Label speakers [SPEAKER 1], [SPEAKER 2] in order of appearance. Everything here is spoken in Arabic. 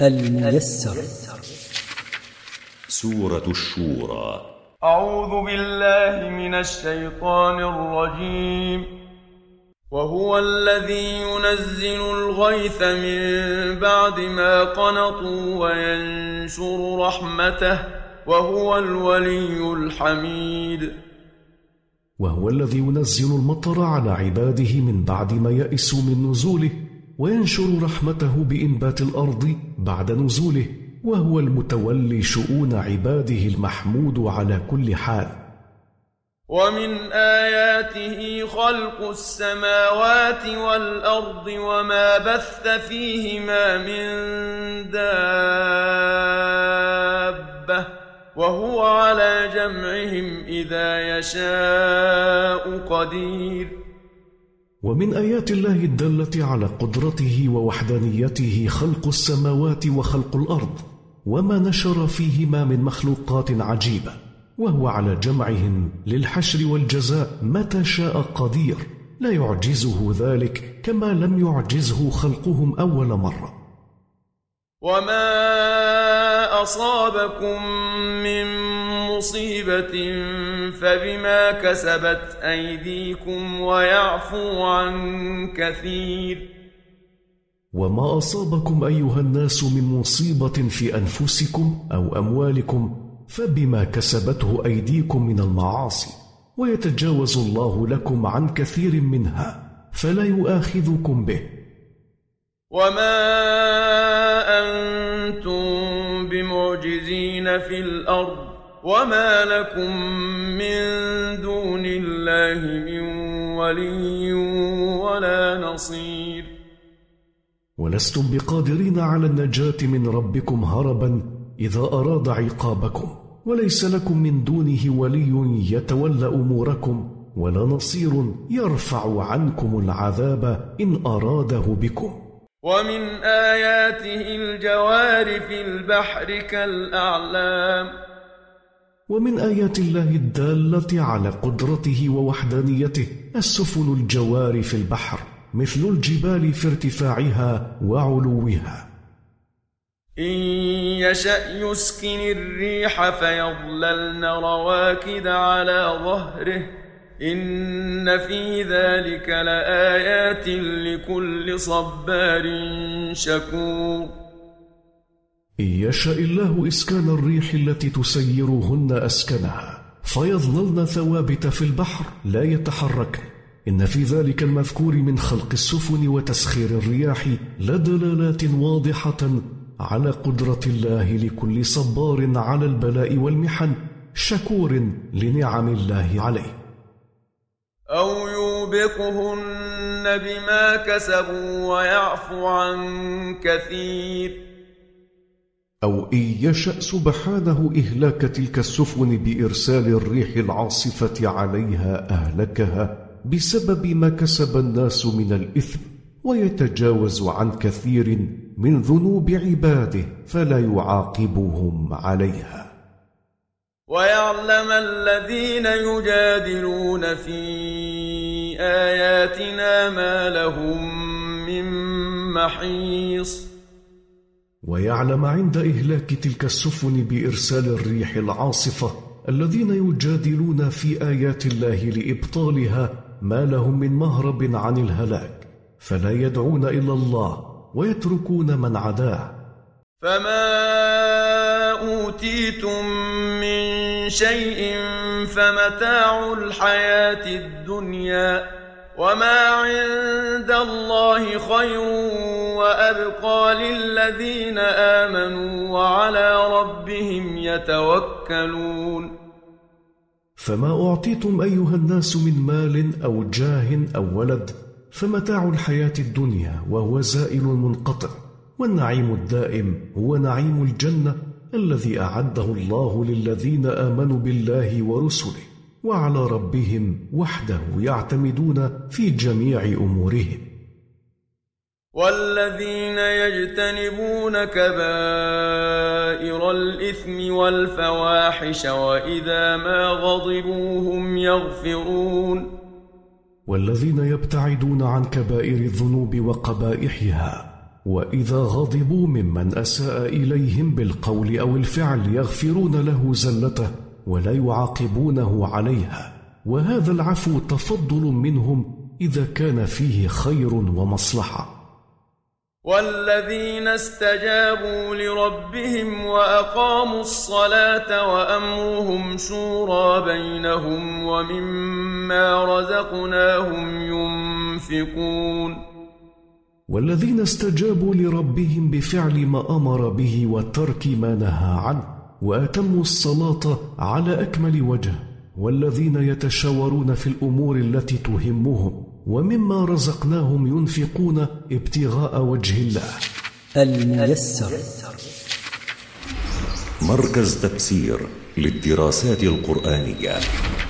[SPEAKER 1] الميسر سورة الشورى أعوذ بالله من الشيطان الرجيم وهو الذي ينزل الغيث من بعد ما قنطوا وينشر رحمته وهو الولي الحميد
[SPEAKER 2] وهو الذي ينزل المطر على عباده من بعد ما يئسوا من نزوله وينشر رحمته بانبات الارض بعد نزوله وهو المتولي شؤون عباده المحمود على كل حال
[SPEAKER 1] ومن اياته خلق السماوات والارض وما بث فيهما من دابه وهو على جمعهم اذا يشاء قدير
[SPEAKER 2] ومن ايات الله الداله على قدرته ووحدانيته خلق السماوات وخلق الارض وما نشر فيهما من مخلوقات عجيبه وهو على جمعهم للحشر والجزاء متى شاء قدير لا يعجزه ذلك كما لم يعجزه خلقهم اول مره
[SPEAKER 1] وما أصابكم من مصيبة فبما كسبت أيديكم ويعفو عن كثير
[SPEAKER 2] وما أصابكم أيها الناس من مصيبة في أنفسكم أو أموالكم فبما كسبته أيديكم من المعاصي ويتجاوز الله لكم عن كثير منها فلا يؤاخذكم به
[SPEAKER 1] وما أنتم بمعجزين في الأرض وما لكم من دون الله من ولي ولا نصير
[SPEAKER 2] ولستم بقادرين على النجاة من ربكم هربا إذا أراد عقابكم وليس لكم من دونه ولي يتولى أموركم ولا نصير يرفع عنكم العذاب إن أراده بكم
[SPEAKER 1] ومن آياته الجوار في البحر كالأعلام
[SPEAKER 2] ومن آيات الله الدالة على قدرته ووحدانيته السفن الجوار في البحر مثل الجبال في ارتفاعها وعلوها
[SPEAKER 1] إن يشأ يسكن الريح فيظللن رواكد على ظهره إن في ذلك لآيات لكل صبار شكور
[SPEAKER 2] إن
[SPEAKER 1] يشأ
[SPEAKER 2] الله إسكان الريح التي تسيرهن أسكنها فيظللن ثوابت في البحر لا يتحركن إن في ذلك المذكور من خلق السفن وتسخير الرياح لدلالات واضحة على قدرة الله لكل صبار على البلاء والمحن شكور لنعم الله عليه
[SPEAKER 1] أو يوبقهن بما كسبوا ويعفو عن كثير
[SPEAKER 2] أو إن يشأ سبحانه إهلاك تلك السفن بإرسال الريح العاصفة عليها أهلكها بسبب ما كسب الناس من الإثم ويتجاوز عن كثير من ذنوب عباده فلا يعاقبهم عليها
[SPEAKER 1] ويعلم الذين يجادلون في آياتنا ما لهم من محيص
[SPEAKER 2] ويعلم عند إهلاك تلك السفن بإرسال الريح العاصفة الذين يجادلون في آيات الله لإبطالها ما لهم من مهرب عن الهلاك فلا يدعون إلا الله ويتركون من عداه
[SPEAKER 1] فما أوتيتم من شيء فمتاع الحياة الدنيا وما عند الله خير وأبقى للذين آمنوا وعلى ربهم يتوكلون
[SPEAKER 2] فما أعطيتم أيها الناس من مال أو جاه أو ولد فمتاع الحياة الدنيا وهو زائل منقطع والنعيم الدائم هو نعيم الجنة الذي اعده الله للذين امنوا بالله ورسله وعلى ربهم وحده يعتمدون في جميع امورهم
[SPEAKER 1] والذين يجتنبون كبائر الاثم والفواحش واذا ما غضبوا هم يغفرون
[SPEAKER 2] والذين يبتعدون عن كبائر الذنوب وقبائحها واذا غضبوا ممن اساء اليهم بالقول او الفعل يغفرون له زلته ولا يعاقبونه عليها وهذا العفو تفضل منهم اذا كان فيه خير ومصلحه
[SPEAKER 1] والذين استجابوا لربهم واقاموا الصلاه وامرهم شورى بينهم ومما رزقناهم ينفقون
[SPEAKER 2] والذين استجابوا لربهم بفعل ما امر به وترك ما نهى عنه واتموا الصلاه على اكمل وجه والذين يتشاورون في الامور التي تهمهم ومما رزقناهم ينفقون ابتغاء وجه الله الميسر مركز تفسير للدراسات القرانيه